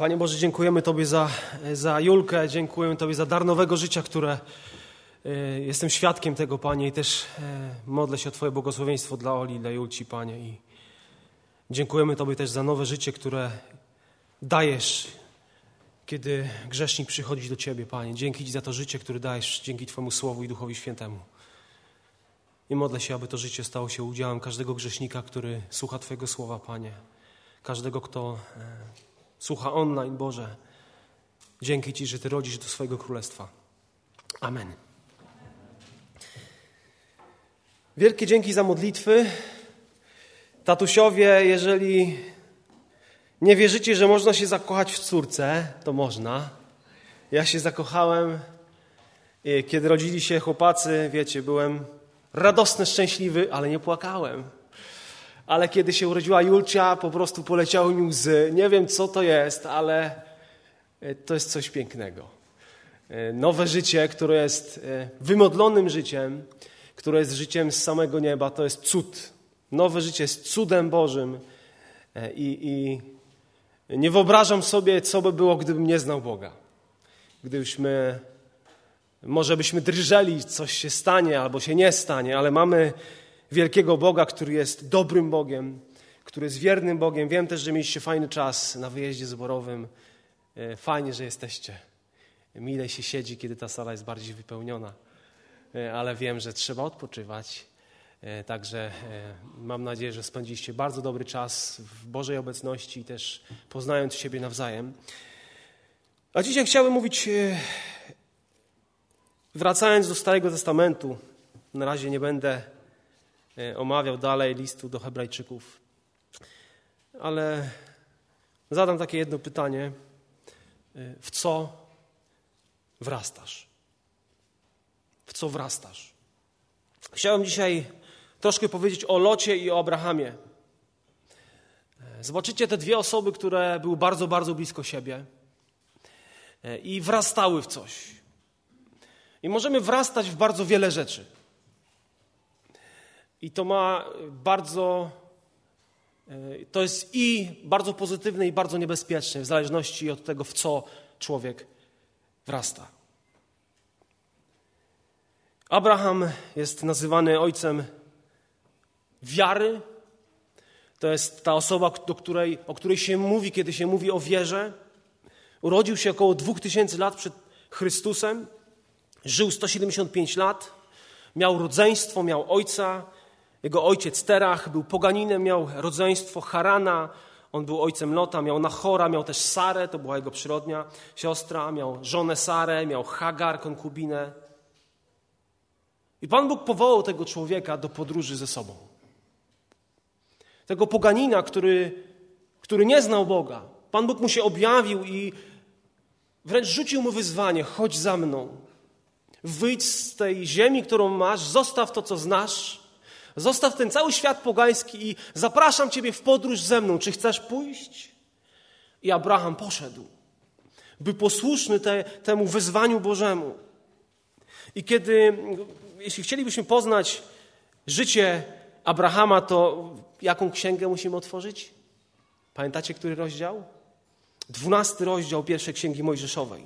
Panie Boże, dziękujemy Tobie za, za Julkę, dziękujemy Tobie za dar nowego życia, które e, jestem świadkiem tego, Panie, i też e, modlę się o Twoje błogosławieństwo dla Oli, dla Julci, Panie. I dziękujemy Tobie też za nowe życie, które dajesz, kiedy grzesznik przychodzi do Ciebie, Panie. Dzięki Ci za to życie, które dajesz dzięki Twojemu Słowu i Duchowi Świętemu. I modlę się, aby to życie stało się udziałem każdego grzesznika, który słucha Twojego Słowa, Panie. Każdego, kto e, słucha online, Boże. Dzięki Ci, że Ty rodzisz do swojego królestwa. Amen. Wielkie dzięki za modlitwy. Tatusiowie, jeżeli nie wierzycie, że można się zakochać w córce, to można. Ja się zakochałem, kiedy rodzili się chłopacy, wiecie, byłem radosny, szczęśliwy, ale nie płakałem. Ale kiedy się urodziła Julcia, po prostu poleciały mi łzy. Nie wiem, co to jest, ale e, to jest coś pięknego. E, nowe życie, które jest e, wymodlonym życiem, które jest życiem z samego nieba, to jest cud. Nowe życie jest cudem Bożym i, i nie wyobrażam sobie, co by było, gdybym nie znał Boga. Gdybyśmy, może byśmy drżeli, coś się stanie albo się nie stanie, ale mamy wielkiego Boga, który jest dobrym Bogiem, który jest wiernym Bogiem. Wiem też, że mieliście fajny czas na wyjeździe zborowym. E, fajnie, że jesteście. Mile się siedzi, kiedy ta sala jest bardziej wypełniona, e, ale wiem, że trzeba odpoczywać. E, także mam nadzieję, że spędziliście bardzo dobry czas w Bożej obecności i też poznając siebie nawzajem. A dzisiaj chciałbym mówić, wracając do Starego Testamentu. Na razie nie będę omawiał dalej listu do Hebrajczyków. Ale zadam takie jedno pytanie: e, w co wrastasz? W co wrastasz? Chciałem dzisiaj troszkę powiedzieć o Locie i o Abrahamie. E, zobaczycie te dwie osoby, które były bardzo, bardzo blisko siebie i wrastały w coś. I możemy wrastać w bardzo wiele rzeczy. I to ma bardzo. E, to jest i bardzo pozytywne, i bardzo niebezpieczne, w zależności od tego, w co człowiek wrasta. Abraham jest nazywany ojcem wiary. To jest ta osoba, do której, o której się mówi, kiedy się mówi o wierze. Urodził się około 2000 lat przed Chrystusem. Żył 175 lat. Miał rodzeństwo, miał ojca, jego ojciec Terach był poganinem, miał rodzeństwo Harana, on był ojcem Lota, miał Nachora, miał też Sarę, to była jego przyrodnia siostra, miał żonę Sarę, miał Hagar, konkubinę. I Pan Bóg powołał tego człowieka do podróży ze sobą. Tego poganina, który, który nie znał Boga. Pan Bóg mu się objawił i wręcz rzucił mu wyzwanie: chodź za mną. Wyjdź z tej ziemi, którą masz, zostaw to, co znasz Zostaw ten cały świat pogański i zapraszam Ciebie w podróż ze mną. Czy chcesz pójść? I Abraham poszedł, by posłuszny te, temu wyzwaniu Bożemu. I kiedy, jeśli chcielibyśmy poznać życie Abrahama, to jaką księgę musimy otworzyć? Pamiętacie, który rozdział? Dwunasty rozdział pierwszej księgi Mojżeszowej.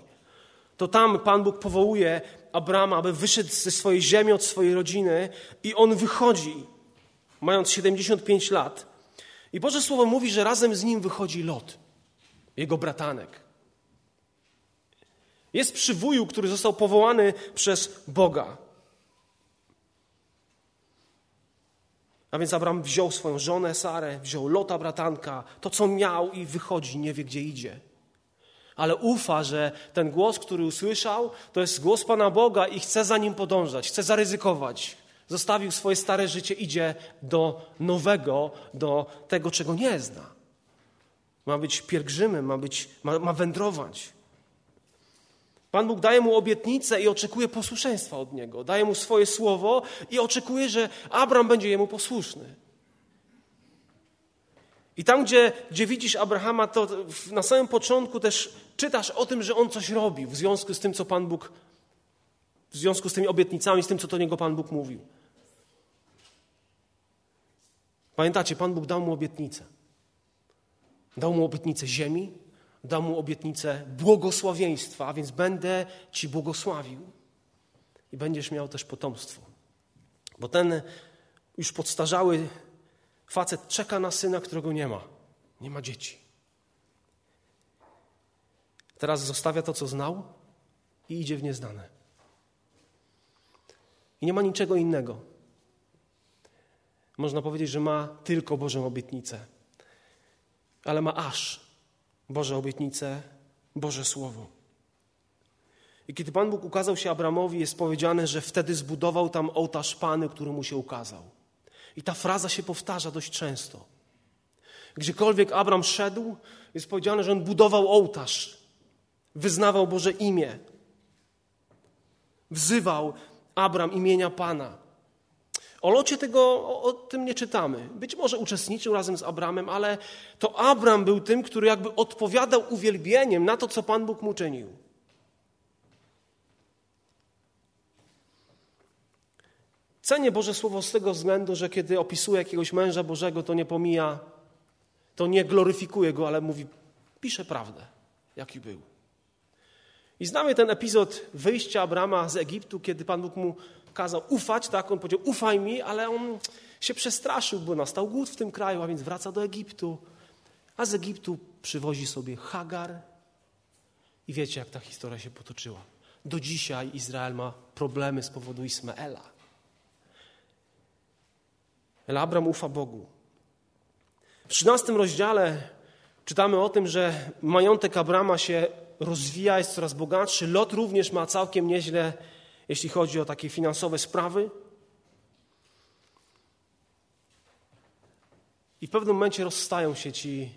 To tam Pan Bóg powołuje Abrama, aby wyszedł ze swojej ziemi, od swojej rodziny i on wychodzi, mając 75 lat. I Boże Słowo mówi, że razem z nim wychodzi Lot, jego bratanek. Jest przywóju, który został powołany przez Boga. A więc Abraham wziął swoją żonę Sarę, wziął Lota bratanka, to co miał i wychodzi, nie wie gdzie idzie ale ufa, że ten głos, który usłyszał, to jest głos Pana Boga i chce za nim podążać, chce zaryzykować. Zostawił swoje stare życie, idzie do nowego, do tego, czego nie zna. Ma być pielgrzymem, ma, być, ma, ma wędrować. Pan Bóg daje mu obietnicę i oczekuje posłuszeństwa od niego. Daje mu swoje słowo i oczekuje, że Abraham będzie jemu posłuszny. I tam, gdzie, gdzie widzisz Abrahama, to na samym początku też czytasz o tym, że on coś robił w związku z tym, co Pan Bóg, w związku z tymi obietnicami, z tym, co do niego Pan Bóg mówił. Pamiętacie, Pan Bóg dał mu obietnicę. Dał mu obietnicę ziemi, dał mu obietnicę błogosławieństwa, a więc będę ci błogosławił i będziesz miał też potomstwo. Bo ten już podstarzały facet czeka na syna, którego nie ma. Nie ma dzieci. Teraz zostawia to, co znał i idzie w nieznane. I nie ma niczego innego. Można powiedzieć, że ma tylko Bożą obietnicę, ale ma aż Boże obietnice, Boże Słowo. I kiedy Pan Bóg ukazał się Abramowi, jest powiedziane, że wtedy zbudował tam ołtarz Pany, który mu się ukazał. I ta fraza się powtarza dość często. Gdziekolwiek Abram szedł, jest powiedziane, że on budował ołtarz, wyznawał Boże imię, wzywał Abram imienia Pana. O locie tego, o, o, tym nie czytamy. Być może uczestniczył razem z Abramem, ale to Abram był tym, który jakby odpowiadał uwielbieniem na to, co Pan Bóg mu czynił. Cenię Boże Słowo z tego względu, że kiedy opisuje jakiegoś męża Bożego, to nie pomija, to nie gloryfikuje go, ale mówi, pisze prawdę, jaki był. I znamy ten epizod wyjścia Abrama z Egiptu, kiedy Pan Bóg mu kazał ufać, tak? On powiedział, ufaj mi, ale on się przestraszył, bo nastał głód w tym kraju, a więc wraca do Egiptu. A z Egiptu przywozi sobie Hagar. I wiecie, jak ta historia się potoczyła. Do dzisiaj Izrael ma problemy z powodu Ismaela. Ale Abram ufa Bogu. W 13 rozdziale czytamy o tym, że majątek Abrama się rozwija, jest coraz bogatszy. Lot również ma całkiem nieźle, jeśli chodzi o takie finansowe sprawy. I w pewnym momencie rozstają się ci,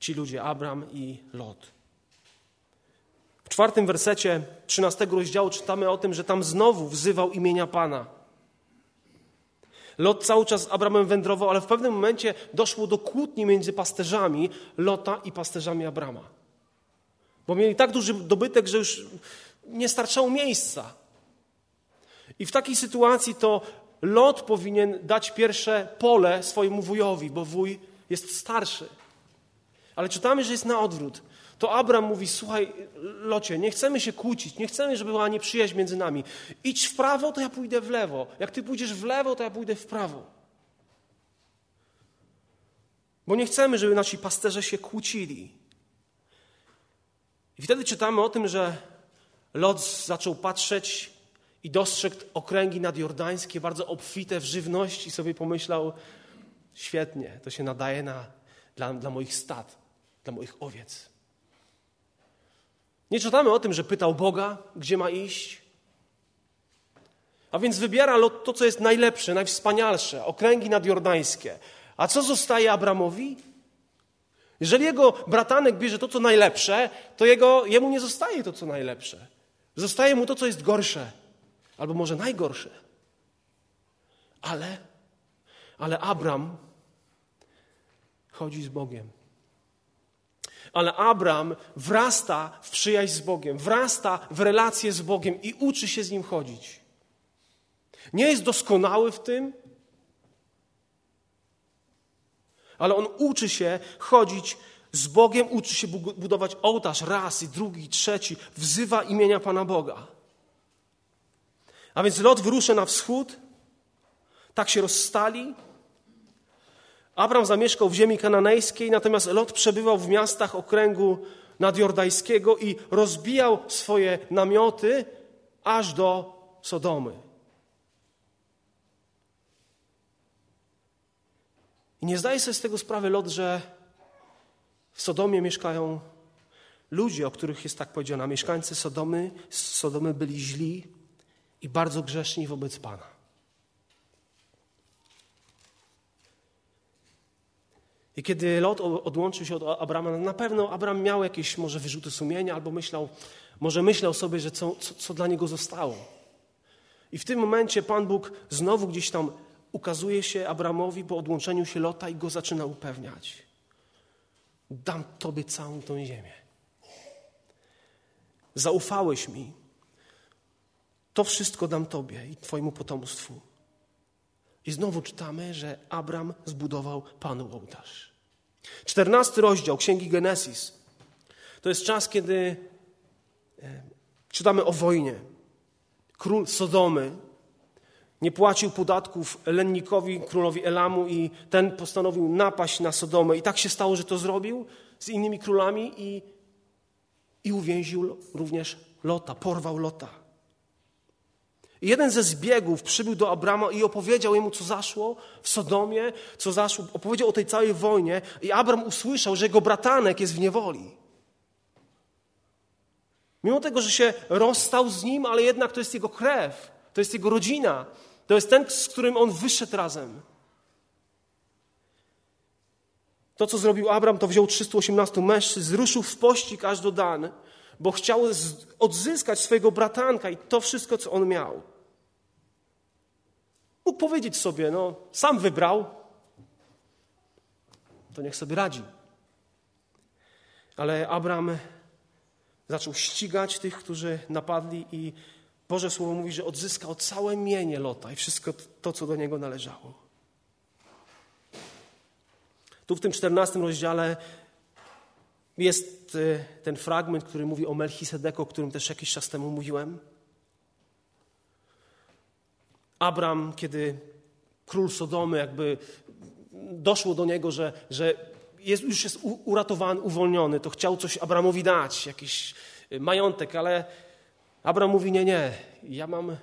ci ludzie, Abram i Lot. W czwartym wersecie 13 rozdziału czytamy o tym, że tam znowu wzywał imienia Pana. Lot cały czas z Abramem wędrował, ale w pewnym momencie doszło do kłótni między pasterzami Lota i pasterzami Abrama. Bo mieli tak duży dobytek, że już nie starczało miejsca. I w takiej sytuacji to Lot powinien dać pierwsze pole swojemu wujowi, bo wuj jest starszy. Ale czytamy, że jest na odwrót. To Abram mówi: Słuchaj, Locie, nie chcemy się kłócić, nie chcemy, żeby była nieprzyjaźń między nami. Idź w prawo, to ja pójdę w lewo. Jak ty pójdziesz w lewo, to ja pójdę w prawo. Bo nie chcemy, żeby nasi pasterze się kłócili. I wtedy czytamy o tym, że Lot zaczął patrzeć i dostrzegł okręgi nadjordańskie, bardzo obfite w żywność i sobie pomyślał, świetnie, to się nadaje na, dla, dla moich stad, dla moich owiec. Nie czytamy o tym, że pytał Boga, gdzie ma iść. A więc wybiera Lot to, co jest najlepsze, najwspanialsze, okręgi nadjordańskie. A co zostaje Abramowi? Jeżeli jego bratanek bierze to, co najlepsze, to jego, jemu nie zostaje to, co najlepsze. Zostaje mu to, co jest gorsze, albo może najgorsze. Ale, ale Abram chodzi z Bogiem. Ale Abram wrasta w przyjaźń z Bogiem, wrasta w relację z Bogiem i uczy się z nim chodzić. Nie jest doskonały w tym, ale on uczy się chodzić z Bogiem, uczy się budować ołtarz raz i drugi, i trzeci, wzywa imienia Pana Boga. A więc Lot wyrusza na wschód, tak się rozstali. Abram zamieszkał w ziemi kananejskiej, natomiast Lot przebywał w miastach okręgu nadjordajskiego i rozbijał swoje namioty aż do Sodomy. I nie zdaje sobie z tego sprawy Lot, że w Sodomie mieszkają ludzie, o których jest tak powiedziane. Mieszkańcy Sodomy, Sodomy byli źli i bardzo grzeszni wobec Pana. I kiedy Lot odłączył się od Abrama, na pewno Abram miał jakieś może wyrzuty sumienia, albo myślał, może myślał sobie, że co, co, co dla niego zostało. I w tym momencie Pan Bóg znowu gdzieś tam ukazuje się Abramowi po odłączeniu się Lota i go zaczyna upewniać. Dam Tobie całą tą ziemię. Zaufałeś mi. To wszystko dam Tobie i Twojemu potomstwu. I znowu czytamy, że Abram zbudował Panu ołtarz. Czternasty rozdział Księgi Genesis To jest czas, kiedy e, czytamy o wojnie. Król Sodomy nie płacił podatków lennikowi, królowi Elamu i ten postanowił napaść na Sodomę. I tak się stało, że to zrobił z innymi królami i, i uwięził również Lota, porwał Lota. I jeden ze zbiegów przybył do Abrama i opowiedział jemu, co zaszło w Sodomie, co zaszło, opowiedział o tej całej wojnie i Abram usłyszał, że jego bratanek jest w niewoli. Mimo tego, że się rozstał z nim, ale jednak to jest jego krew, to jest jego rodzina, to jest ten, z którym on wyszedł razem. To, co zrobił Abram, to wziął 318 mężczyzn, ruszył w pościg aż do Dan, bo chciał odzyskać swojego bratanka i to wszystko, co on miał. Mógł powiedzieć sobie, no, sam wybrał, to niech sobie radzi. Ale Abram zaczął ścigać tych, którzy napadli i Boże Słowo mówi, że odzyskał całe mienie Lota i wszystko to, co do niego należało. Tu w tym czternastym rozdziale jest e, ten fragment, który mówi o Melchisedeku, o którym też jakiś czas temu mówiłem. Abram, kiedy król Sodomy jakby doszło do niego, że, że jest, już jest uratowany, uwolniony, to chciał coś Abramowi dać, jakiś e, majątek, ale Abram mówi, nie, nie, ja mam,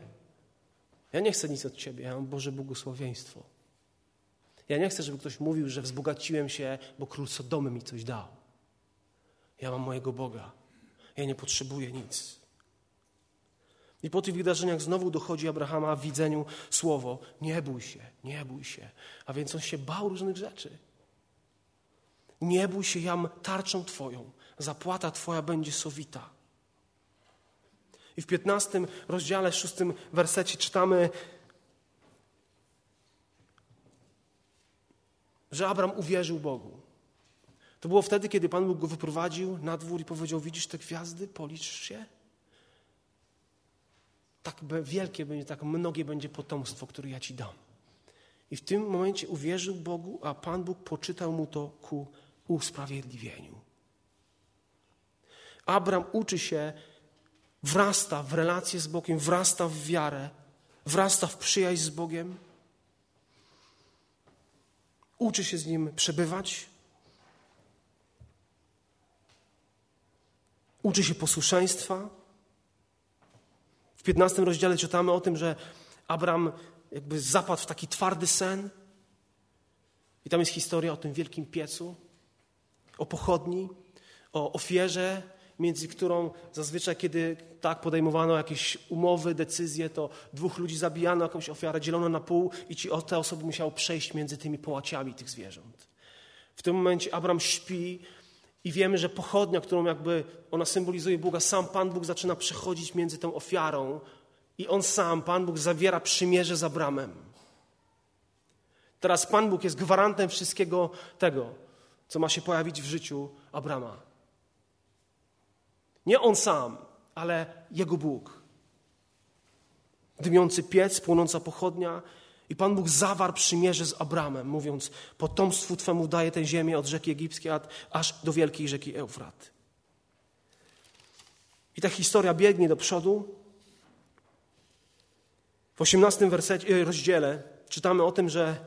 ja nie chcę nic od Ciebie, ja mam Boże błogosławieństwo. Ja nie chcę, żeby ktoś mówił, że wzbogaciłem się, bo król Sodomy mi coś dał. Ja mam mojego Boga. Ja nie potrzebuję nic. I po tych wydarzeniach znowu dochodzi Abrahama w widzeniu słowo: Nie bój się, nie bój się. A więc on się bał różnych rzeczy. Nie bój się, jam tarczą Twoją. Zapłata Twoja będzie sowita. I w 15 rozdziale, 6 wersecie czytamy, że Abraham uwierzył Bogu. To było wtedy, kiedy Pan Bóg go wyprowadził na dwór i powiedział: Widzisz te gwiazdy, policz się. Tak wielkie będzie, tak mnogie będzie potomstwo, które ja ci dam. I w tym momencie uwierzył Bogu, a Pan Bóg poczytał mu to ku usprawiedliwieniu. Abraham uczy się wrasta w relację z Bogiem, wrasta w wiarę, wrasta w przyjaźń z Bogiem, uczy się z Nim przebywać, uczy się posłuszeństwa. W 15 rozdziale czytamy o tym, że Abraham jakby zapadł w taki twardy sen. I tam jest historia o tym wielkim piecu, o pochodni, o ofierze, między którą zazwyczaj, kiedy tak podejmowano jakieś umowy, decyzje, to dwóch ludzi zabijano, jakąś ofiarę dzielono na pół i ci, te osoby musiały przejść między tymi połaciami tych zwierząt. W tym momencie Abraham śpi i wiemy, że pochodnia, którą jakby ona symbolizuje Boga, sam Pan Bóg zaczyna przechodzić między tą ofiarą i on sam, Pan Bóg, zawiera przymierze z Abramem. Teraz Pan Bóg jest gwarantem wszystkiego tego, co ma się pojawić w życiu Abrama. Nie on sam, ale jego Bóg. Dymiący piec, płonąca pochodnia. I Pan Bóg zawarł przymierze z Abramem, mówiąc: Potomstwu Twemu daję tę ziemię od rzeki egipskiej aż do wielkiej rzeki Eufrat. I ta historia biegnie do przodu. W 18 wersecie, rozdziale czytamy o tym, że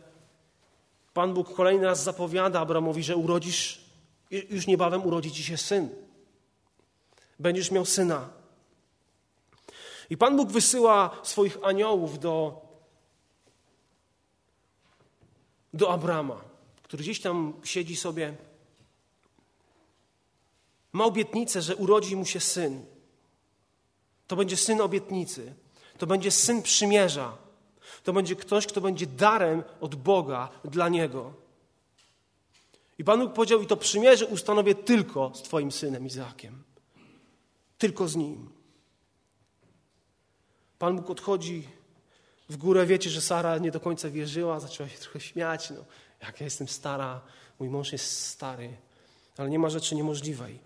Pan Bóg kolejny raz zapowiada Abramowi, że urodzisz, już niebawem urodzi ci się syn będziesz miał syna. I Pan Bóg wysyła swoich aniołów do, do Abrama, który gdzieś tam siedzi sobie. Ma obietnicę, że urodzi mu się syn. To będzie syn obietnicy. To będzie syn przymierza. To będzie ktoś, kto będzie darem od Boga dla niego. I Pan Bóg powiedział: I to przymierze ustanowię tylko z Twoim synem Izaakiem. Tylko z Nim. Pan Bóg odchodzi w górę. Wiecie, że Sara nie do końca wierzyła, zaczęła się trochę śmiać. No, jak ja jestem stara, mój mąż jest stary, ale nie ma rzeczy niemożliwej.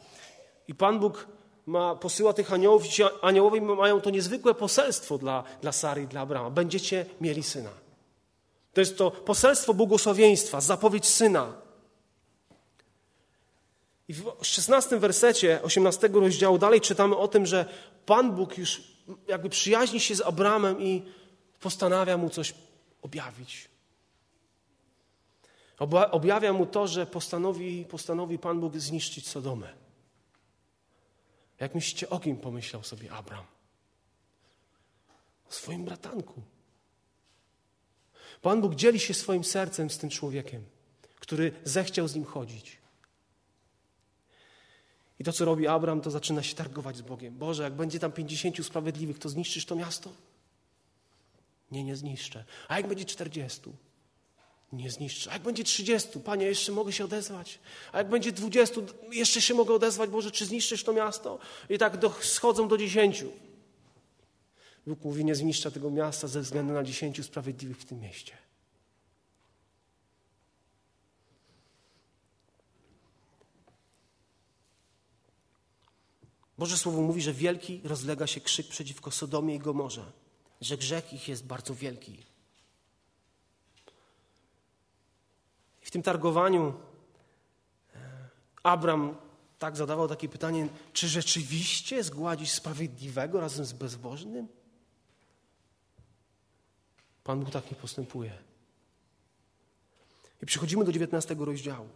I Pan Bóg ma, posyła tych aniołów ci aniołowie mają to niezwykłe poselstwo dla, dla Sary i dla Abrama. Będziecie mieli syna. To jest to poselstwo błogosławieństwa, zapowiedź syna. I w 16 wersecie 18 rozdziału dalej czytamy o tym, że Pan Bóg już jakby przyjaźni się z Abramem i postanawia mu coś objawić. Objawia mu to, że postanowi, postanowi Pan Bóg zniszczyć Sodomę. Jak myślicie, o kim pomyślał sobie Abram? O swoim bratanku. Pan Bóg dzieli się swoim sercem z tym człowiekiem, który zechciał z nim chodzić. I to, co robi Abram, to zaczyna się targować z Bogiem. Boże, jak będzie tam pięćdziesięciu sprawiedliwych, to zniszczysz to miasto? Nie, nie zniszczę. A jak będzie czterdziestu? Nie zniszczę. A jak będzie trzydziestu? Panie, jeszcze mogę się odezwać. A jak będzie dwudziestu? Jeszcze się mogę odezwać. Boże, czy zniszczysz to miasto? I tak do, schodzą do dziesięciu. Bóg mówi, nie zniszcza tego miasta ze względu na dziesięciu sprawiedliwych w tym mieście. Boże Słowo mówi, że wielki rozlega się krzyk przeciwko Sodomie i Gomorze, że grzech ich jest bardzo wielki. W tym targowaniu e, Abram tak zadawał takie pytanie, czy rzeczywiście zgładzić sprawiedliwego razem z bezbożnym? Pan Bóg tak nie postępuje. I przechodzimy do 19 rozdziału.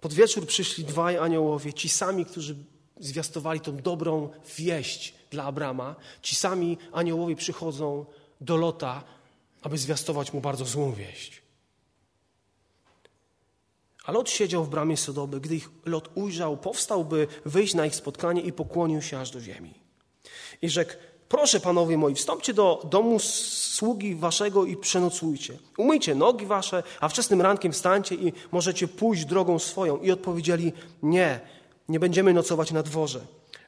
Pod wieczór przyszli dwaj aniołowie, ci sami, którzy zwiastowali tą dobrą wieść dla Abrama. Ci sami aniołowie przychodzą do Lota, aby zwiastować mu bardzo złą wieść. A Lot siedział w bramie Sodoby. Gdy ich Lot ujrzał, powstał, by wyjść na ich spotkanie i pokłonił się aż do ziemi. I rzekł, Proszę, panowie moi, wstąpcie do domu sługi waszego i przenocujcie. Umyjcie nogi wasze, a wczesnym rankiem wstańcie i możecie pójść drogą swoją. I odpowiedzieli, nie, nie będziemy nocować na dworze.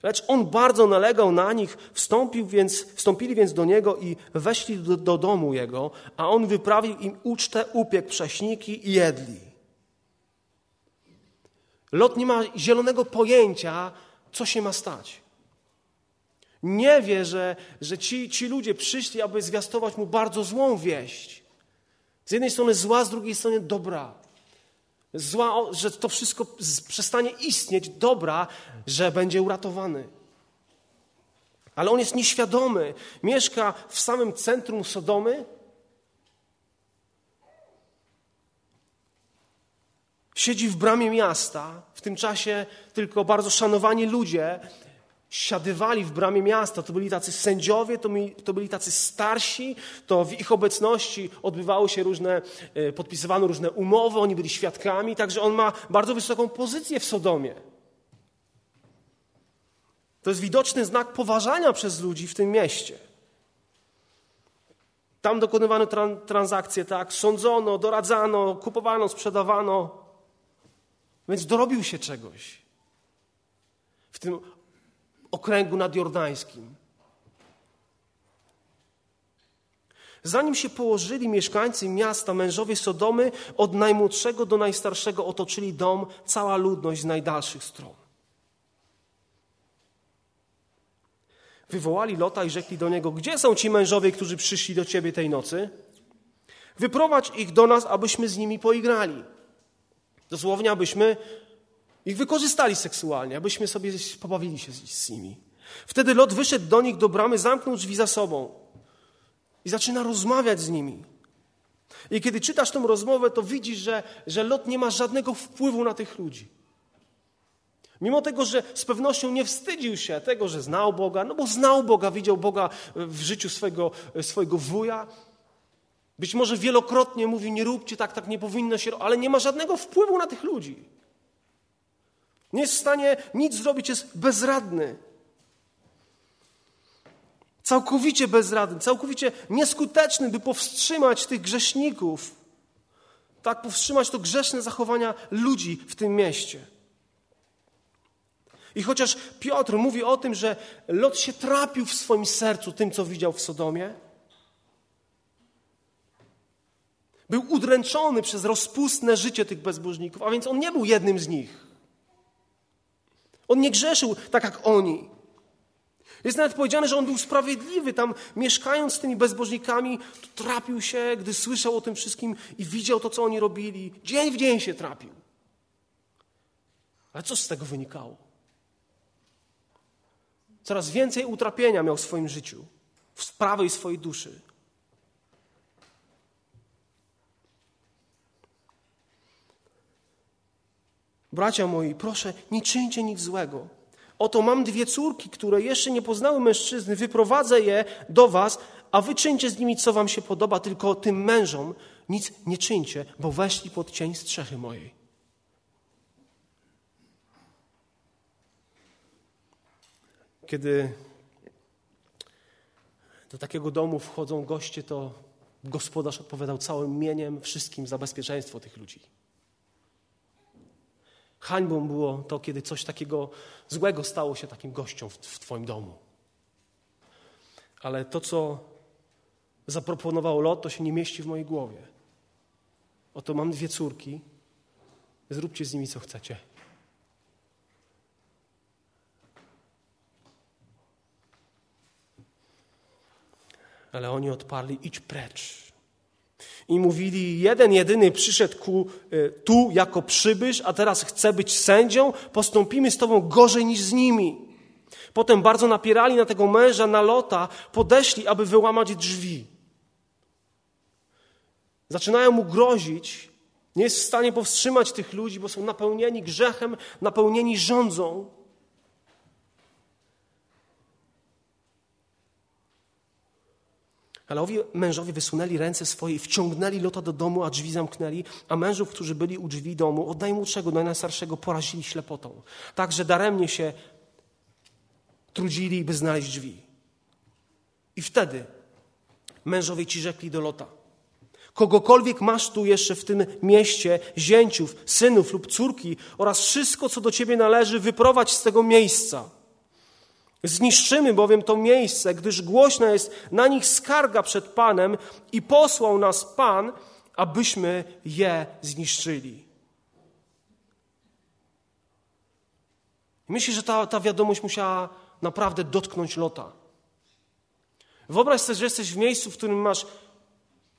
Lecz on bardzo nalegał na nich, wstąpił więc, wstąpili więc do niego i weszli do, do domu jego, a on wyprawił im ucztę, upiekł prześniki i jedli. Lot nie ma zielonego pojęcia, co się ma stać. Nie wie, że, że ci, ci ludzie przyszli, aby zwiastować mu bardzo złą wieść. Z jednej strony zła, z drugiej strony dobra. Zła, że to wszystko przestanie istnieć, dobra, że będzie uratowany. Ale on jest nieświadomy. Mieszka w samym centrum Sodomy. Siedzi w bramie miasta. W tym czasie tylko bardzo szanowani ludzie siadywali w bramie miasta. To byli tacy sędziowie, to, mi, to byli tacy starsi, to w ich obecności odbywały się różne, e, podpisywano różne umowy, oni byli świadkami, także on ma bardzo wysoką pozycję w Sodomie. To jest widoczny znak poważania przez ludzi w tym mieście. Tam dokonywano tran transakcje, tak, sądzono, doradzano, kupowano, sprzedawano. Więc dorobił się czegoś. W tym okręgu nadjordańskim. Zanim się położyli mieszkańcy miasta, mężowie Sodomy, od najmłodszego do najstarszego otoczyli dom, cała ludność z najdalszych stron. Wywołali Lota i rzekli do niego: Gdzie są ci mężowie, którzy przyszli do ciebie tej nocy? Wyprowadź ich do nas, abyśmy z nimi poigrali. Dosłownie, abyśmy ich wykorzystali seksualnie, abyśmy sobie pobawili się z, nimi. Wtedy Lot wyszedł do nich do bramy, zamknął drzwi za sobą i zaczyna rozmawiać z nimi. I kiedy czytasz tą rozmowę, to widzisz, że, że Lot nie ma żadnego wpływu na tych ludzi. Mimo tego, że z pewnością nie wstydził się tego, że znał Boga, no bo znał Boga, widział Boga w życiu swojego, swojego wuja. Być może wielokrotnie mówił, nie róbcie tak, tak nie powinno się, ale nie ma żadnego wpływu na tych ludzi. Nie jest w stanie nic zrobić, jest bezradny. Całkowicie bezradny, całkowicie nieskuteczny, by powstrzymać tych grzeszników. Tak, powstrzymać to grzeszne zachowania ludzi w tym mieście. I chociaż Piotr mówi o tym, że Lot się trapił w swoim sercu tym, co widział w Sodomie, był udręczony przez rozpustne życie tych bezbożników, a więc on nie był jednym z nich. On nie grzeszył tak jak oni. Jest nawet powiedziane, że on był sprawiedliwy. Tam mieszkając z tymi bezbożnikami, trapił się, gdy słyszał o tym wszystkim i widział to, co oni robili. Dzień w dzień się trapił. Ale co z tego wynikało? Coraz więcej utrapienia miał w swoim życiu, w sprawie swojej duszy. Bracia moi, proszę, nie czyńcie nic złego. Oto mam dwie córki, które jeszcze nie poznały mężczyzny, wyprowadzę je do was, a wy czyńcie z nimi, co wam się podoba, tylko tym mężom nic nie czyńcie, bo weszli pod cień strzechy mojej. Kiedy do takiego domu wchodzą goście, to gospodarz odpowiadał całym mieniem, wszystkim za bezpieczeństwo tych ludzi. Hańbą było to, kiedy coś takiego złego stało się takim gościom w, w Twoim domu. Ale to, co zaproponował Lot, to się nie mieści w mojej głowie. Oto mam dwie córki, zróbcie z nimi co chcecie. Ale oni odparli: idź precz i mówili, jeden jedyny przyszedł ku, e, tu jako przybysz, a teraz chce być sędzią, postąpimy z tobą gorzej niż z nimi. Potem bardzo napierali na tego męża, na lota, podeszli, aby wyłamać drzwi. Zaczynają mu grozić, nie jest w stanie powstrzymać tych ludzi, bo są napełnieni grzechem, napełnieni rządzą. Ale owi mężowie wysunęli ręce swoje i wciągnęli Lota do domu, a drzwi zamknęli, a mężów, którzy byli u drzwi domu, od najmłodszego do najstarszego porazili ślepotą. Tak, że daremnie się trudzili, by znaleźć drzwi. I wtedy mężowie ci rzekli do Lota, kogokolwiek masz tu jeszcze w tym mieście, zięciów, synów lub córki oraz wszystko, co do ciebie należy, wyprowadź z tego miejsca – Zniszczymy bowiem to miejsce, gdyż głośna jest na nich skarga przed Panem i posłał nas Pan, abyśmy je zniszczyli. Myślę, że ta, ta wiadomość musiała naprawdę dotknąć Lota. Wyobraź sobie, że jesteś w miejscu, w którym masz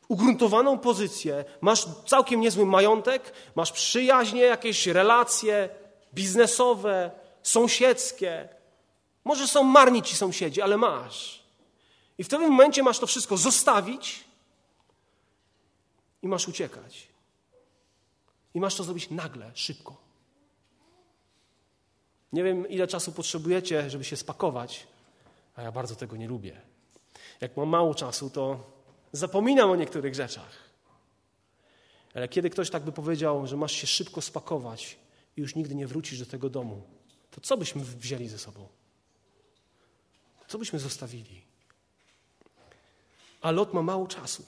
ugruntowaną pozycję, masz całkiem niezły majątek, masz przyjaźnie, jakieś relacje biznesowe, sąsiedzkie, może są marni ci sąsiedzi, ale masz. I w tym momencie masz to wszystko zostawić i masz uciekać. I masz to zrobić nagle, szybko. Nie wiem, ile czasu potrzebujecie, żeby się spakować, a ja bardzo tego nie lubię. Jak mam mało czasu, to zapominam o niektórych rzeczach. Ale kiedy ktoś tak by powiedział, że masz się szybko spakować i już nigdy nie wrócisz do tego domu, to co byśmy wzięli ze sobą? Co byśmy zostawili? A Lot ma mało czasu.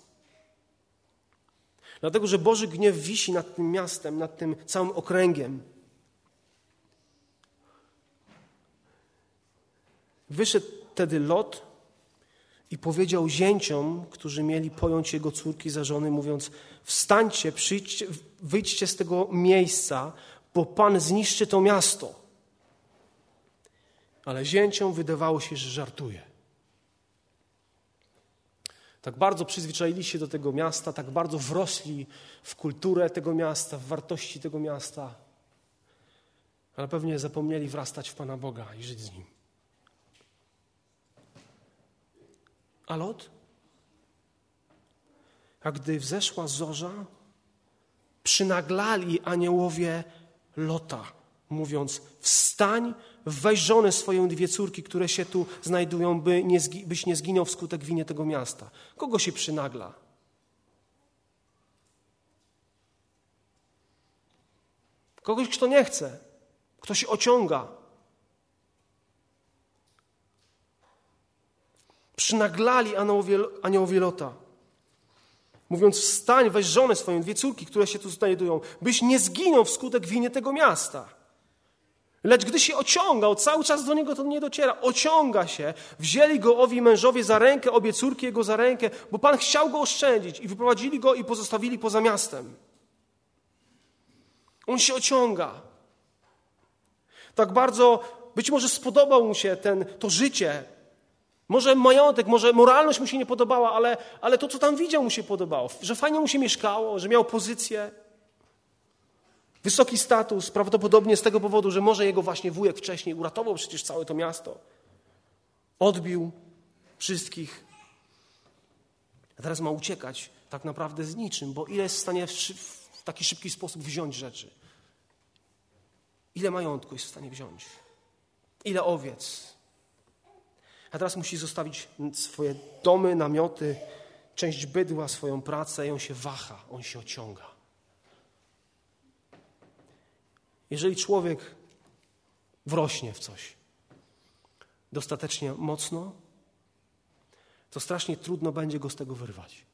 Dlatego, że Boży gniew wisi nad tym miastem, nad tym całym okręgiem. Wyszedł wtedy Lot i powiedział zięciom, którzy mieli pojąć jego córki za żony, mówiąc: Wstańcie, przyjdźcie, wyjdźcie z tego miejsca, bo Pan zniszczy to miasto ale zięciom wydawało się, że żartuje. Tak bardzo przyzwyczaili się do tego miasta, tak bardzo wrośli w kulturę tego miasta, w wartości tego miasta, ale pewnie zapomnieli wrastać w Pana Boga i żyć z Nim. A Lot? A gdy wzeszła zorza, przynaglali aniołowie Lota, mówiąc: Wstań, weź żonę swoją dwie córki, które się tu znajdują, by nie, byś nie zginął wskutek winie tego miasta. Kogo się przynagla? Kogoś, kto nie chce, kto się ociąga. Przynaglali aniołowie, aniołowie Lota, mówiąc: Wstań, weź żonę swoją, dwie córki, które się tu znajdują, byś nie zginął wskutek winie tego miasta. Lecz gdy się ociągał, cały czas do niego to nie dociera, ociąga się, wzięli go owi mężowie za rękę, obie córki jego za rękę, bo Pan chciał go oszczędzić i wyprowadzili go i pozostawili poza miastem. On się ociąga. Tak bardzo, być może spodobał mu się ten, to życie. Może majątek, może moralność mu się nie podobała, ale, ale to, co tam widział, mu się podobało. Że fajnie mu się mieszkało, że miał pozycję. Wysoki status, prawdopodobnie z tego powodu, że może jego właśnie wujek wcześniej uratował przecież całe to miasto. Odbił wszystkich. A teraz ma uciekać tak naprawdę z niczym, bo ile jest w stanie w taki szybki sposób wziąć rzeczy? Ile majątku jest w stanie wziąć? Ile owiec? A teraz musi zostawić swoje domy, namioty, część bydła, swoją pracę i on się waha, on się ociąga. Jeżeli człowiek wrośnie w coś dostatecznie mocno, to strasznie trudno będzie go z tego wyrwać.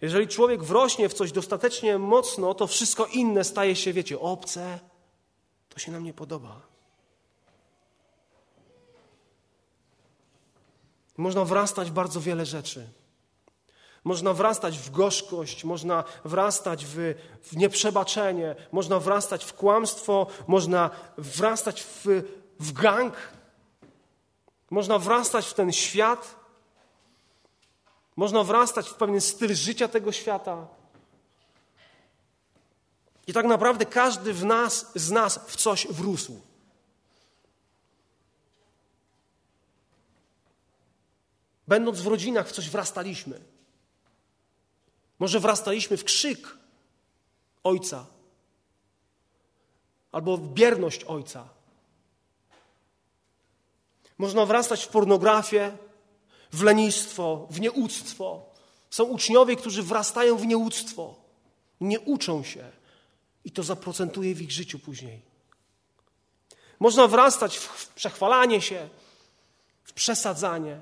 Jeżeli człowiek wrośnie w coś dostatecznie mocno, to wszystko inne staje się, wiecie, obce. To się nam nie podoba. Można wrastać bardzo wiele rzeczy. Można wrastać w gorzkość, można wrastać w, w nieprzebaczenie, można wrastać w kłamstwo, można wrastać w, w gang, można wrastać w ten świat, można wrastać w pewien styl życia tego świata. I tak naprawdę każdy w nas, z nas w coś wrósł. Będąc w rodzinach, w coś wrastaliśmy. Może wrastaliśmy w krzyk ojca, albo w bierność ojca. Można wrastać w pornografię, w lenistwo, w nieuctwo. Są uczniowie, którzy wrastają w nieuctwo, nie uczą się i to zaprocentuje w ich życiu później. Można wrastać w przechwalanie się, w przesadzanie.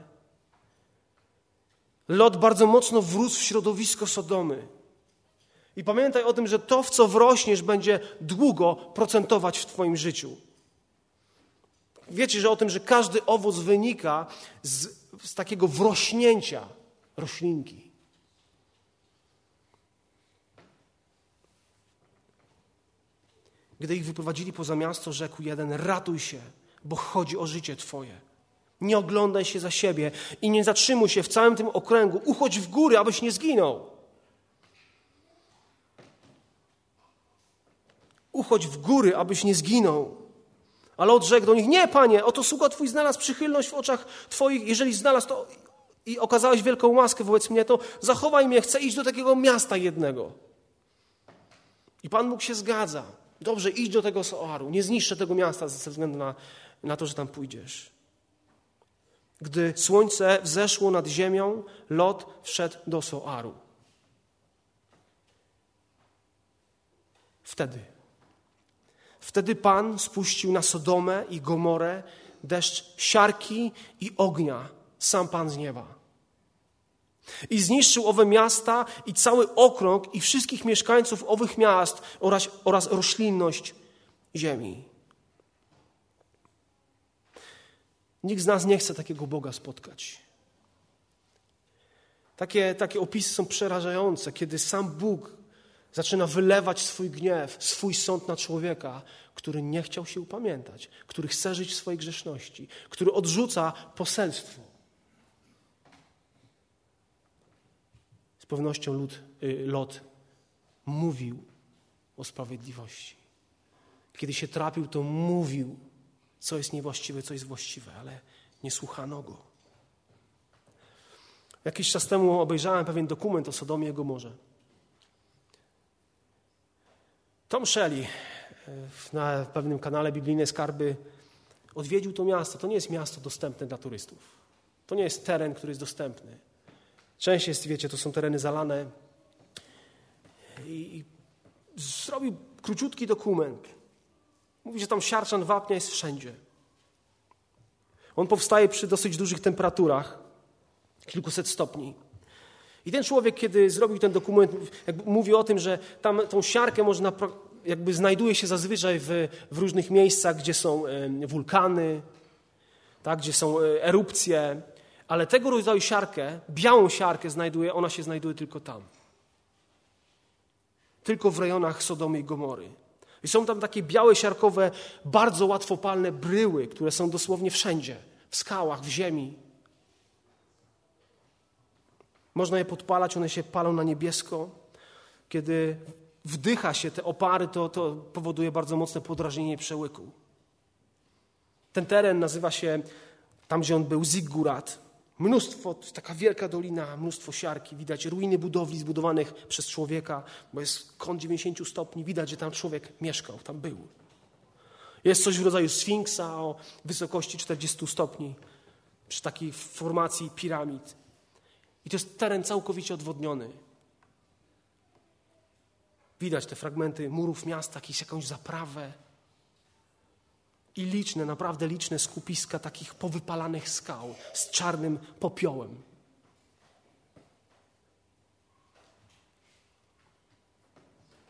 Lot bardzo mocno wrósł w środowisko Sodomy. I pamiętaj o tym, że to, w co wrośniesz, będzie długo procentować w Twoim życiu. Wiecie, że o tym, że każdy owoc wynika z, z takiego wrośnięcia roślinki. Gdy ich wyprowadzili poza miasto, rzekł jeden: Ratuj się, bo chodzi o życie Twoje. Nie oglądaj się za siebie i nie zatrzymuj się w całym tym okręgu. Uchodź w góry, abyś nie zginął. Uchodź w góry, abyś nie zginął. Ale odrzekł do nich: Nie, panie, oto sługa twój znalazł przychylność w oczach twoich. Jeżeli znalazł to i okazałeś wielką łaskę wobec mnie, to zachowaj mnie, chcę iść do takiego miasta jednego. I pan Bóg się zgadza. Dobrze, idź do tego Soaru. Nie zniszczę tego miasta ze względu na, na to, że tam pójdziesz. Gdy słońce wzeszło nad ziemią, Lot wszedł do Soaru. Wtedy. Wtedy Pan spuścił na Sodomę i Gomorę deszcz siarki i ognia, sam Pan z nieba. I zniszczył owe miasta i cały okrąg i wszystkich mieszkańców owych miast oraz, oraz roślinność ziemi. Nikt z nas nie chce takiego Boga spotkać. Takie, takie opisy są przerażające, kiedy sam Bóg zaczyna wylewać swój gniew, swój sąd na człowieka, który nie chciał się upamiętać, który chce żyć w swojej grzeszności, który odrzuca poselstwo. Z pewnością lud, y, Lot mówił o sprawiedliwości. Kiedy się trapił, to mówił co jest niewłaściwe, co jest właściwe, ale nie słuchano go. Jakiś czas temu obejrzałem pewien dokument o Sodomie i Gomorze. Tom Shelley e, na pewnym kanale Biblijne Skarby odwiedził to miasto. To nie jest miasto dostępne dla turystów. To nie jest teren, który jest dostępny. Część jest, wiecie, to są tereny zalane. I, i zrobił króciutki dokument Mówi, że tam siarczan wapnia jest wszędzie. On powstaje przy dosyć dużych temperaturach, kilkuset stopni. I ten człowiek, kiedy zrobił ten dokument, mówi o tym, że tam tą siarkę można, jakby znajduje się zazwyczaj w, w różnych miejscach, gdzie są wulkany, tak, gdzie są e, erupcje, ale tego rodzaju siarkę, białą siarkę znajduje, ona się znajduje tylko tam. Tylko w rejonach Sodomy i Gomory. I są tam takie białe, siarkowe, bardzo łatwopalne bryły, które są dosłownie wszędzie w skałach, w ziemi. Można je podpalać, one się palą na niebiesko. Kiedy wdycha się te opary, to, to powoduje bardzo mocne podrażnienie przełyku. Ten teren nazywa się, tam gdzie on był, Ziggurat. Mnóstwo, taka wielka dolina, mnóstwo siarki, widać ruiny budowli zbudowanych przez człowieka, bo jest kąt 90 stopni, widać, że tam człowiek mieszkał, tam był. Jest coś w rodzaju sfinksa o wysokości 40 stopni, przy takiej formacji piramid. I to jest teren całkowicie odwodniony. Widać te fragmenty murów miasta, jakąś zaprawę. I liczne, naprawdę liczne skupiska takich powypalanych skał z czarnym popiołem.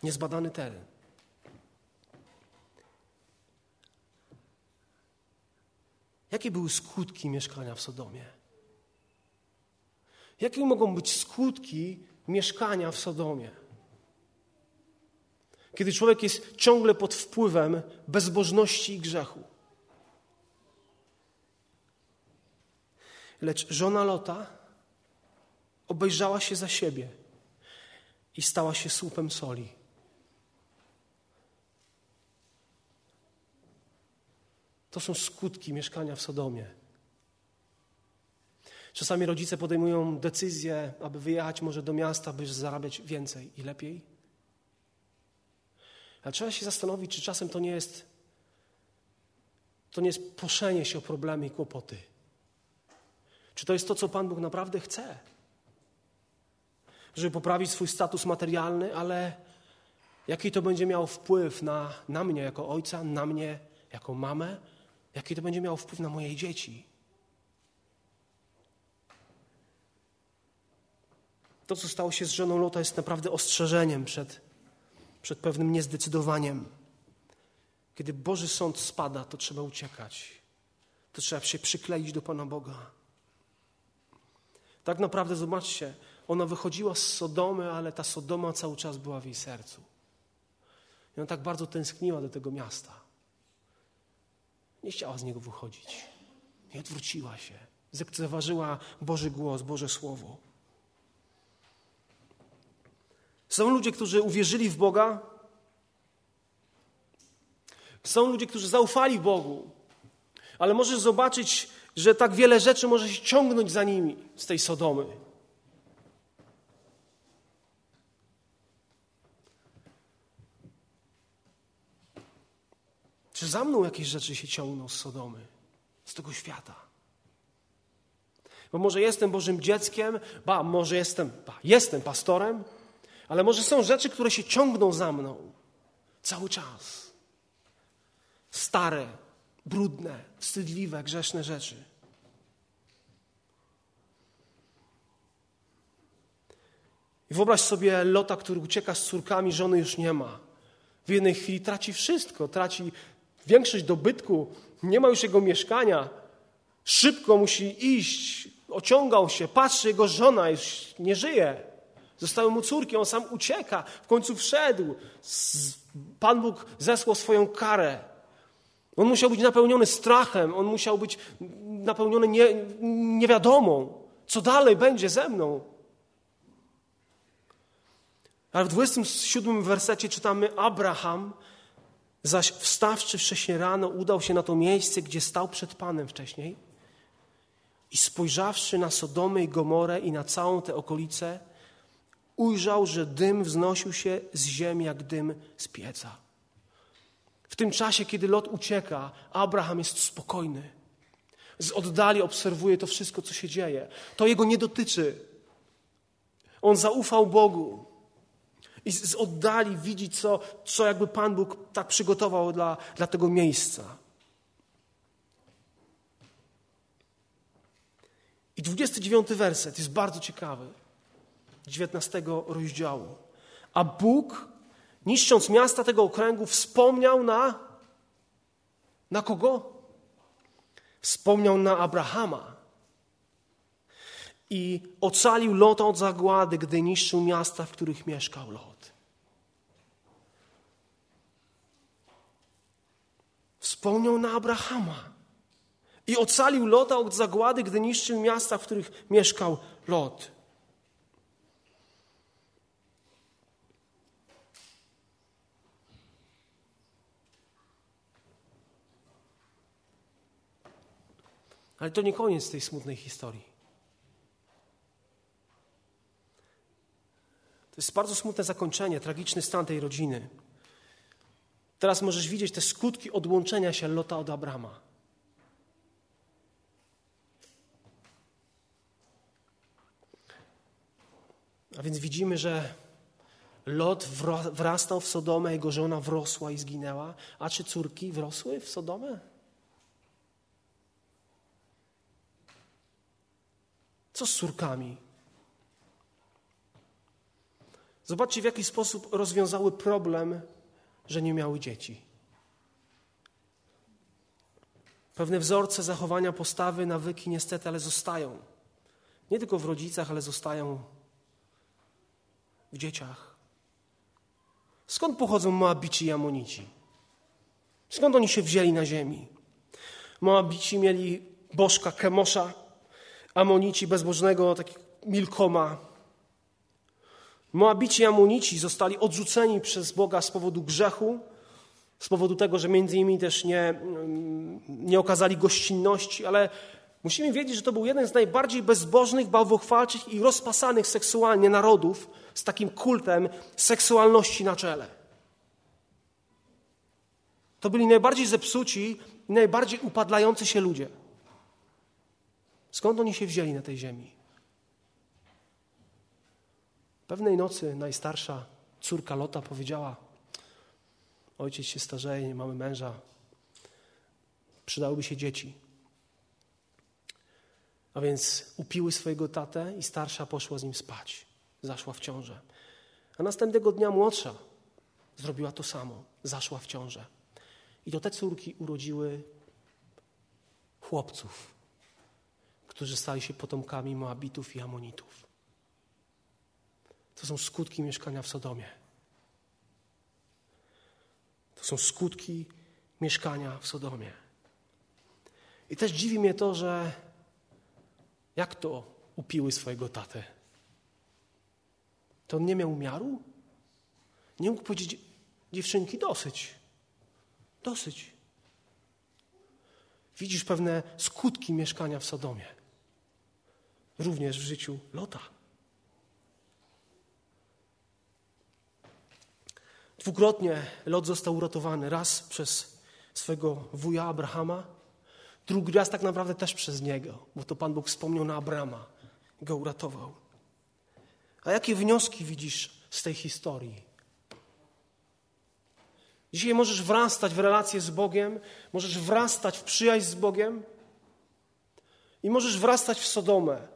Niezbadany teren. Jakie były skutki mieszkania w Sodomie? Jakie mogą być skutki mieszkania w Sodomie? Kiedy człowiek jest ciągle pod wpływem bezbożności i grzechu. Lecz żona Lota obejrzała się za siebie i stała się słupem soli. To są skutki mieszkania w Sodomie. Czasami rodzice podejmują decyzję, aby wyjechać może do miasta, by zarabiać więcej i lepiej. Ale trzeba się zastanowić, czy czasem to nie jest to nie jest proszenie się o problemy i kłopoty. Czy to jest to, co Pan Bóg naprawdę chce? Żeby poprawić swój status materialny, ale jaki to będzie miało wpływ na, na mnie jako ojca, na mnie jako mamę, jaki to będzie miało wpływ na moje dzieci. To, co stało się z żoną Lota, jest naprawdę ostrzeżeniem przed, przed pewnym niezdecydowaniem. Kiedy Boży sąd spada, to trzeba uciekać. To trzeba się przykleić do Pana Boga. Tak naprawdę, zobaczcie, ona wychodziła z Sodomy, ale ta Sodoma cały czas była w jej sercu. I ona tak bardzo tęskniła do tego miasta. Nie chciała z niego wychodzić. Nie odwróciła się. Zlekceważyła Boży głos, Boże Słowo. Są ludzie, którzy uwierzyli w Boga. Są ludzie, którzy zaufali Bogu. Ale możesz zobaczyć, że tak wiele rzeczy może się ciągnąć za nimi z tej Sodomy. Czy za mną jakieś rzeczy się ciągną z Sodomy, z tego świata? Bo może jestem Bożym dzieckiem, ba, może jestem, ba, jestem pastorem, ale może są rzeczy, które się ciągną za mną cały czas. Stare, brudne, wstydliwe, grzeszne rzeczy. I wyobraź sobie Lota, który ucieka z córkami, żony już nie ma. W jednej chwili traci wszystko, traci większość dobytku, nie ma już jego mieszkania. Szybko musi iść, ociągał się, patrzy, jego żona już nie żyje. Zostały mu córki, on sam ucieka, w końcu wszedł. Pan Bóg zesłał swoją karę. On musiał być napełniony strachem, on musiał być napełniony nie, niewiadomą, co dalej będzie ze mną. Ale w 27 wersecie czytamy: Abraham, zaś wstawszy wcześnie rano, udał się na to miejsce, gdzie stał przed Panem wcześniej. I spojrzawszy na Sodomę i Gomorę i na całą tę okolicę, ujrzał, że dym wznosił się z ziemi jak dym z pieca. W tym czasie, kiedy Lot ucieka, Abraham jest spokojny. Z oddali obserwuje to wszystko, co się dzieje. To jego nie dotyczy. On zaufał Bogu. I z oddali widzi, co, co jakby Pan Bóg tak przygotował dla, dla tego miejsca. I 29 werset jest bardzo ciekawy. 19 rozdziału. A Bóg, niszcząc miasta tego okręgu, wspomniał na. Na kogo? Wspomniał na Abrahama. I ocalił Lota od zagłady, gdy niszczył miasta, w których mieszkał Lot. Wspomniał na Abrahama. I ocalił Lota od zagłady, gdy niszczył miasta, w których mieszkał Lot. Ale to nie koniec tej smutnej historii. To jest bardzo smutne zakończenie, tragiczny stan tej rodziny. Teraz możesz widzieć te skutki odłączenia się Lota od Abrama. A więc widzimy, że Lot wrastał w Sodomę, jego żona wrosła i zginęła. A czy córki wrosły w Sodomę? Co z córkami? Zobaczcie, w jaki sposób rozwiązały problem, że nie miały dzieci. Pewne wzorce zachowania, postawy, nawyki niestety, ale zostają. Nie tylko w rodzicach, ale zostają w dzieciach. Skąd pochodzą Moabici i Amonici? Skąd oni się wzięli na ziemi? Moabici mieli bożka Kemosza, Amonici bezbożnego takiego Milkoma. Moabici i Amonici zostali odrzuceni przez Boga z powodu grzechu, z powodu tego, że między innymi też nie, nie okazali gościnności, ale musimy wiedzieć, że to był jeden z najbardziej bezbożnych, bałwochwalczych i rozpasanych seksualnie narodów z takim kultem seksualności na czele. To byli najbardziej zepsuci i najbardziej upadlający się ludzie. Skąd oni się wzięli na tej ziemi? Pewnej nocy najstarsza córka Lota powiedziała: Ojciec się starzeje, nie mamy męża, przydałyby się dzieci. A więc upiły swojego tatę i starsza poszła z nim spać. Zaszła w ciążę. A następnego dnia młodsza zrobiła to samo. Zaszła w ciążę. I to te córki urodziły chłopców, którzy stali się potomkami Moabitów i Amonitów. To są skutki mieszkania w Sodomie. To są skutki mieszkania w Sodomie. I też dziwi mnie to, że jak to upiły swojego tatę? To on nie miał miaru? Nie mógł powiedzieć, dziewczynki, dosyć. Dosyć. Widzisz pewne skutki mieszkania w Sodomie. Również w życiu Lota. Dwukrotnie Lot został uratowany. Raz przez swego wuja Abrahama, drugi raz tak naprawdę też przez niego, bo to Pan Bóg wspomniał na Abrama go uratował. A jakie wnioski widzisz z tej historii? Dzisiaj możesz wrastać w relacje z Bogiem, możesz wrastać w przyjaźń z Bogiem i możesz wrastać w Sodomę.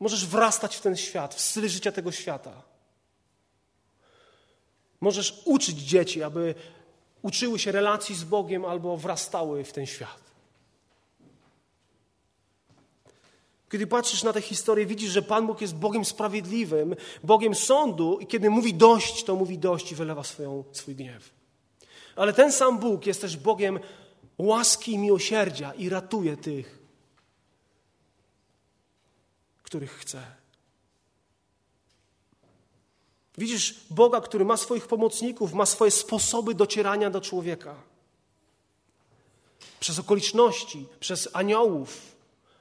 Możesz wrastać w ten świat, w styl życia tego świata. Możesz uczyć dzieci, aby uczyły się relacji z Bogiem albo wrastały w ten świat. Kiedy patrzysz na tę historię, widzisz, że Pan Bóg jest Bogiem sprawiedliwym, Bogiem sądu i kiedy mówi dość, to mówi dość i wylewa swoją, swój gniew. Ale ten sam Bóg jest też Bogiem łaski i miłosierdzia i ratuje tych, których chce. Widzisz Boga, który ma swoich pomocników, ma swoje sposoby docierania do człowieka. Przez okoliczności, przez aniołów,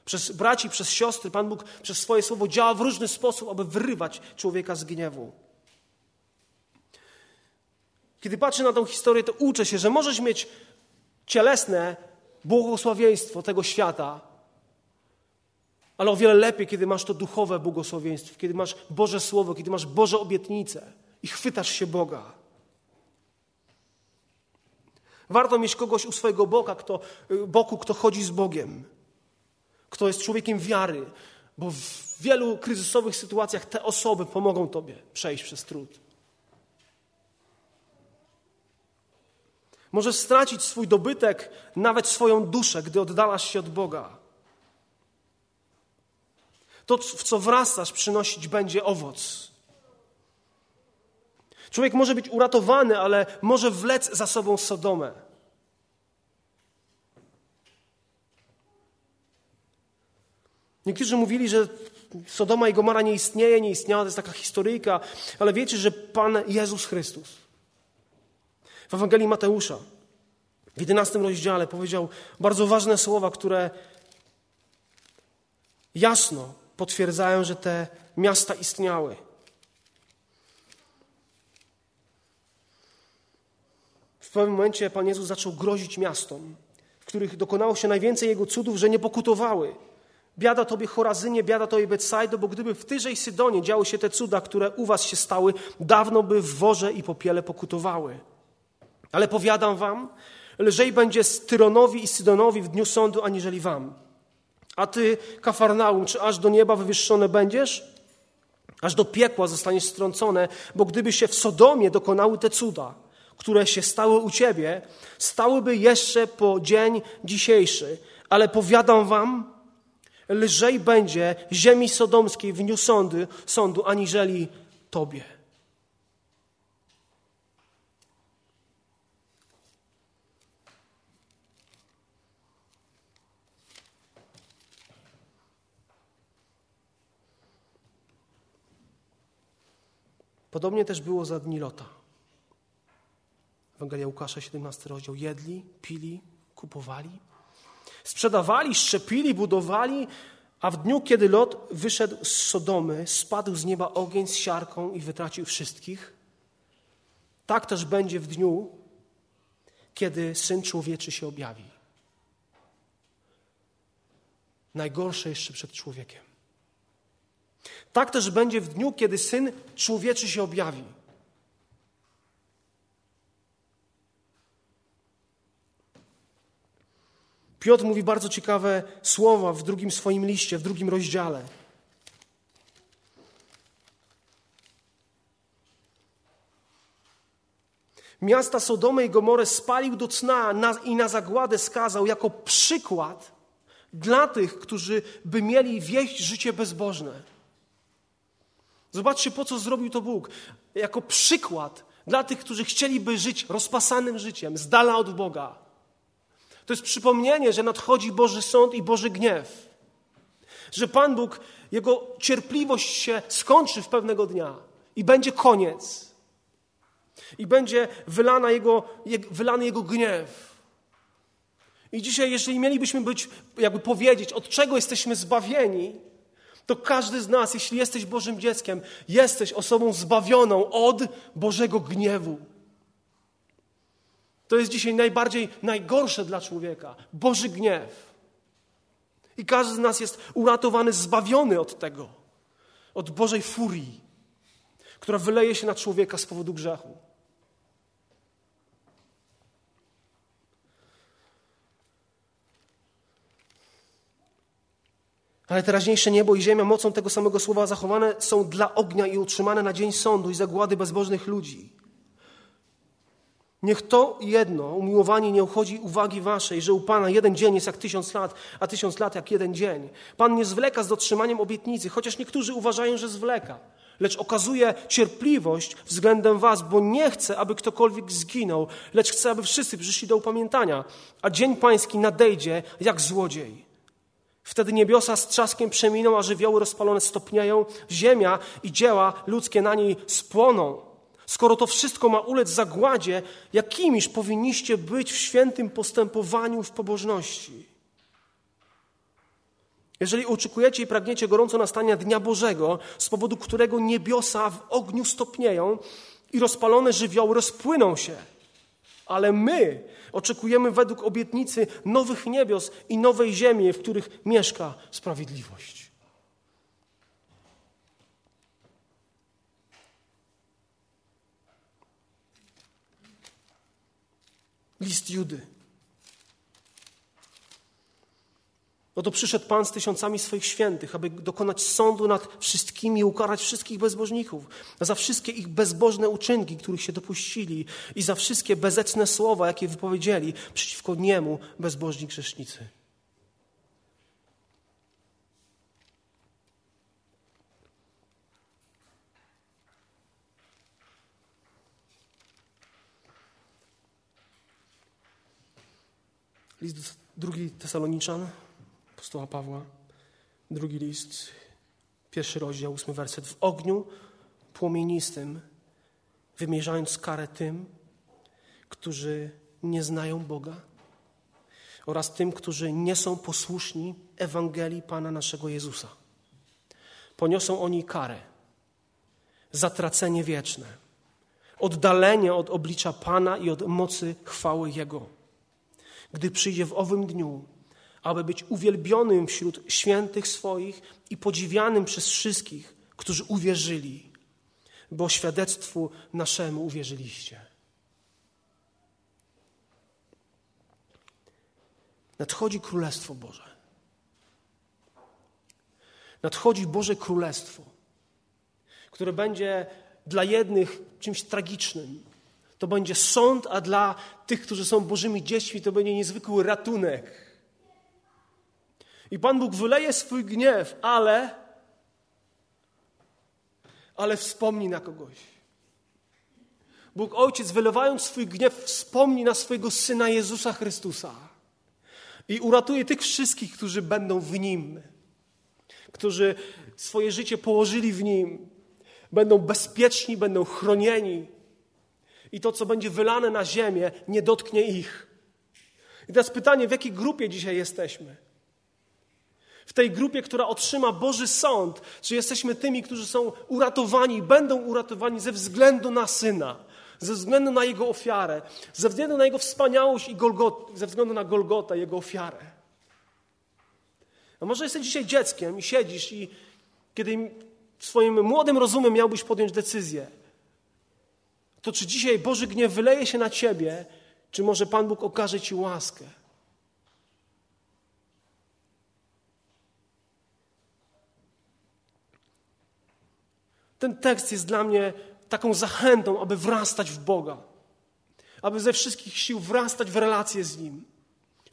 przez braci, przez siostry. Pan Bóg przez swoje słowo działa w różny sposób, aby wyrywać człowieka z gniewu. Kiedy patrzę na tę historię, to uczę się, że możesz mieć cielesne błogosławieństwo tego świata, ale o wiele lepiej, kiedy masz to duchowe błogosławieństwo, kiedy masz Boże Słowo, kiedy masz Boże obietnice i chwytasz się Boga. Warto mieć kogoś u swojego boka, kto, boku, kto chodzi z Bogiem, kto jest człowiekiem wiary, bo w wielu kryzysowych sytuacjach te osoby pomogą Tobie przejść przez trud. Możesz stracić swój dobytek, nawet swoją duszę, gdy oddalasz się od Boga. To, w co wrastasz, przynosić będzie owoc. Człowiek może być uratowany, ale może wlec za sobą Sodomę. Niektórzy mówili, że Sodoma i Gomora nie istnieje, nie istniała, to jest taka historyjka, ale wiecie, że Pan Jezus Chrystus w Ewangelii Mateusza w 11 rozdziale powiedział bardzo ważne słowa, które jasno potwierdzają, że te miasta istniały. W pewnym momencie Pan Jezus zaczął grozić miastom, w których dokonało się najwięcej Jego cudów, że nie pokutowały. Biada Tobie Chorazynie, biada Tobie Betsaido, bo gdyby w Tyże i Sydonie działy się te cuda, które u Was się stały, dawno by w worze i popiele pokutowały. Ale powiadam Wam, lżej będzie Tyronowi i Sydonowi w dniu sądu, aniżeli Wam. A Ty, Kafarnaum, czy aż do nieba wywyższone będziesz? Aż do piekła zostaniesz strącone, bo gdyby się w Sodomie dokonały te cuda, które się stały u Ciebie, stałyby jeszcze po dzień dzisiejszy. Ale powiadam Wam, lżej będzie ziemi sodomskiej w dniu sądu, sądu aniżeli Tobie. Podobnie też było za dni Lota. Ewangelia Łukasza, 17 rozdział. Jedli, pili, kupowali, sprzedawali, szczepili, budowali, a w dniu, kiedy Lot wyszedł z Sodomy, spadł z nieba ogień z siarką i wytracił wszystkich. Tak też będzie w dniu, kiedy Syn Człowieczy się objawi. Najgorsze jeszcze przed człowiekiem. Tak też będzie w dniu, kiedy Syn Człowieczy się objawi. Piotr mówi bardzo ciekawe słowa w drugim swoim liście, w drugim rozdziale. Miasta Sodomy i Gomorę spalił do cna i na zagładę skazał jako przykład dla tych, którzy by mieli wieść życie bezbożne. Zobaczcie, po co zrobił to Bóg. Jako przykład dla tych, którzy chcieliby żyć rozpasanym życiem, z dala od Boga. To jest przypomnienie, że nadchodzi Boży sąd i Boży gniew. Że Pan Bóg, Jego cierpliwość się skończy w pewnego dnia i będzie koniec. I będzie wylana jego, wylany Jego gniew. I dzisiaj, jeżeli mielibyśmy być, jakby powiedzieć, od czego jesteśmy zbawieni, to każdy z nas, jeśli jesteś Bożym dzieckiem, jesteś osobą zbawioną od Bożego gniewu. To jest dzisiaj najbardziej najgorsze dla człowieka Boży gniew. I każdy z nas jest uratowany, zbawiony od tego, od Bożej furii, która wyleje się na człowieka z powodu grzechu. Ale teraźniejsze niebo i ziemia mocą tego samego słowa zachowane są dla ognia i utrzymane na dzień sądu i zagłady bezbożnych ludzi. Niech to jedno, umiłowanie, nie uchodzi uwagi waszej, że u Pana jeden dzień jest jak tysiąc lat, a tysiąc lat jak jeden dzień. Pan nie zwleka z dotrzymaniem obietnicy, chociaż niektórzy uważają, że zwleka, lecz okazuje cierpliwość względem was, bo nie chce, aby ktokolwiek zginął, lecz chce, aby wszyscy przyszli do upamiętania, a dzień pański nadejdzie jak złodziej. Wtedy niebiosa z trzaskiem przeminą, a żywioły rozpalone stopnieją, ziemia i dzieła ludzkie na niej spłoną. Skoro to wszystko ma ulec zagładzie, jakimiż powinniście być w świętym postępowaniu w pobożności? Jeżeli oczekujecie i pragniecie gorąco nastania Dnia Bożego, z powodu którego niebiosa w ogniu stopnieją i rozpalone żywioły rozpłyną się, ale my oczekujemy według obietnicy nowych niebios i nowej ziemi, w których mieszka sprawiedliwość. List Judy. Oto przyszedł Pan z tysiącami swoich świętych, aby dokonać sądu nad wszystkimi ukarać wszystkich bezbożników, za wszystkie ich bezbożne uczynki, których się dopuścili. I za wszystkie bezecne słowa, jakie wypowiedzieli przeciwko niemu bezbożni grzesznicy. List drugi Tesaloniczan, apostoła Pawła, drugi list, pierwszy rozdział, ósmy werset. W ogniu płomienistym, wymierzając karę tym, którzy nie znają Boga, oraz tym, którzy nie są posłuszni Ewangelii Pana naszego Jezusa. Poniosą oni karę, zatracenie wieczne, oddalenie od oblicza Pana i od mocy chwały Jego. Gdy przyjdzie w owym dniu, aby być uwielbionym wśród świętych swoich i podziwianym przez wszystkich, którzy uwierzyli, bo świadectwu naszemu uwierzyliście. Nadchodzi Królestwo Boże. Nadchodzi Boże Królestwo, które będzie dla jednych czymś tragicznym. To będzie sąd, a dla tych, którzy są Bożymi dziećmi, to będzie niezwykły ratunek. I Pan Bóg wyleje swój gniew, ale, ale wspomni na kogoś. Bóg Ojciec, wylewając swój gniew, wspomni na swojego Syna Jezusa Chrystusa i uratuje tych wszystkich, którzy będą w Nim, którzy swoje życie położyli w Nim, będą bezpieczni, będą chronieni i to, co będzie wylane na ziemię, nie dotknie ich. I teraz pytanie, w jakiej grupie dzisiaj jesteśmy? W tej grupie, która otrzyma Boży sąd, czy jesteśmy tymi, którzy są uratowani, będą uratowani ze względu na Syna, ze względu na Jego ofiarę, ze względu na Jego wspaniałość i Golgot, ze względu na Golgotę, Jego ofiarę. A może jesteś dzisiaj dzieckiem i siedzisz i kiedy swoim młodym rozumem miałbyś podjąć decyzję, to czy dzisiaj Boży gniew wyleje się na ciebie, czy może Pan Bóg okaże ci łaskę? Ten tekst jest dla mnie taką zachętą, aby wrastać w Boga, aby ze wszystkich sił wrastać w relacje z Nim,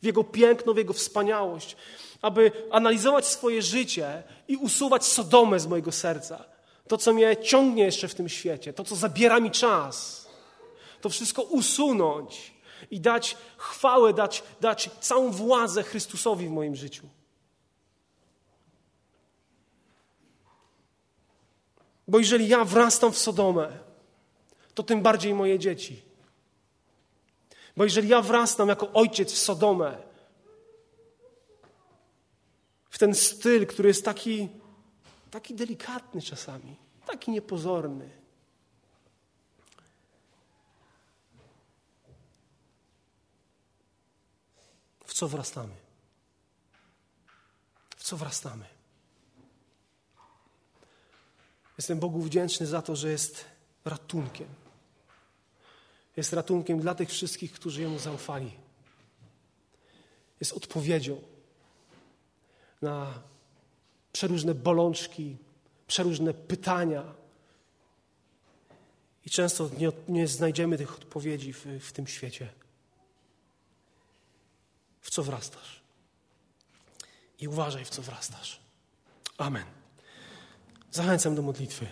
w Jego piękno, w Jego wspaniałość, aby analizować swoje życie i usuwać Sodomę z mojego serca. To, co mnie ciągnie jeszcze w tym świecie, to, co zabiera mi czas, to wszystko usunąć i dać chwałę, dać, dać całą władzę Chrystusowi w moim życiu. Bo jeżeli ja wrastam w Sodomę, to tym bardziej moje dzieci. Bo jeżeli ja wrastam jako ojciec w Sodomę, w ten styl, który jest taki, taki delikatny czasami, taki niepozorny, w co wrastamy? W co wrastamy? Jestem Bogu wdzięczny za to, że jest ratunkiem. Jest ratunkiem dla tych wszystkich, którzy Jemu zaufali. Jest odpowiedzią na przeróżne bolączki, przeróżne pytania. I często nie, nie znajdziemy tych odpowiedzi w, w tym świecie. W co wrastasz? I uważaj, w co wrastasz. Amen. Zachęcam do modlitwy.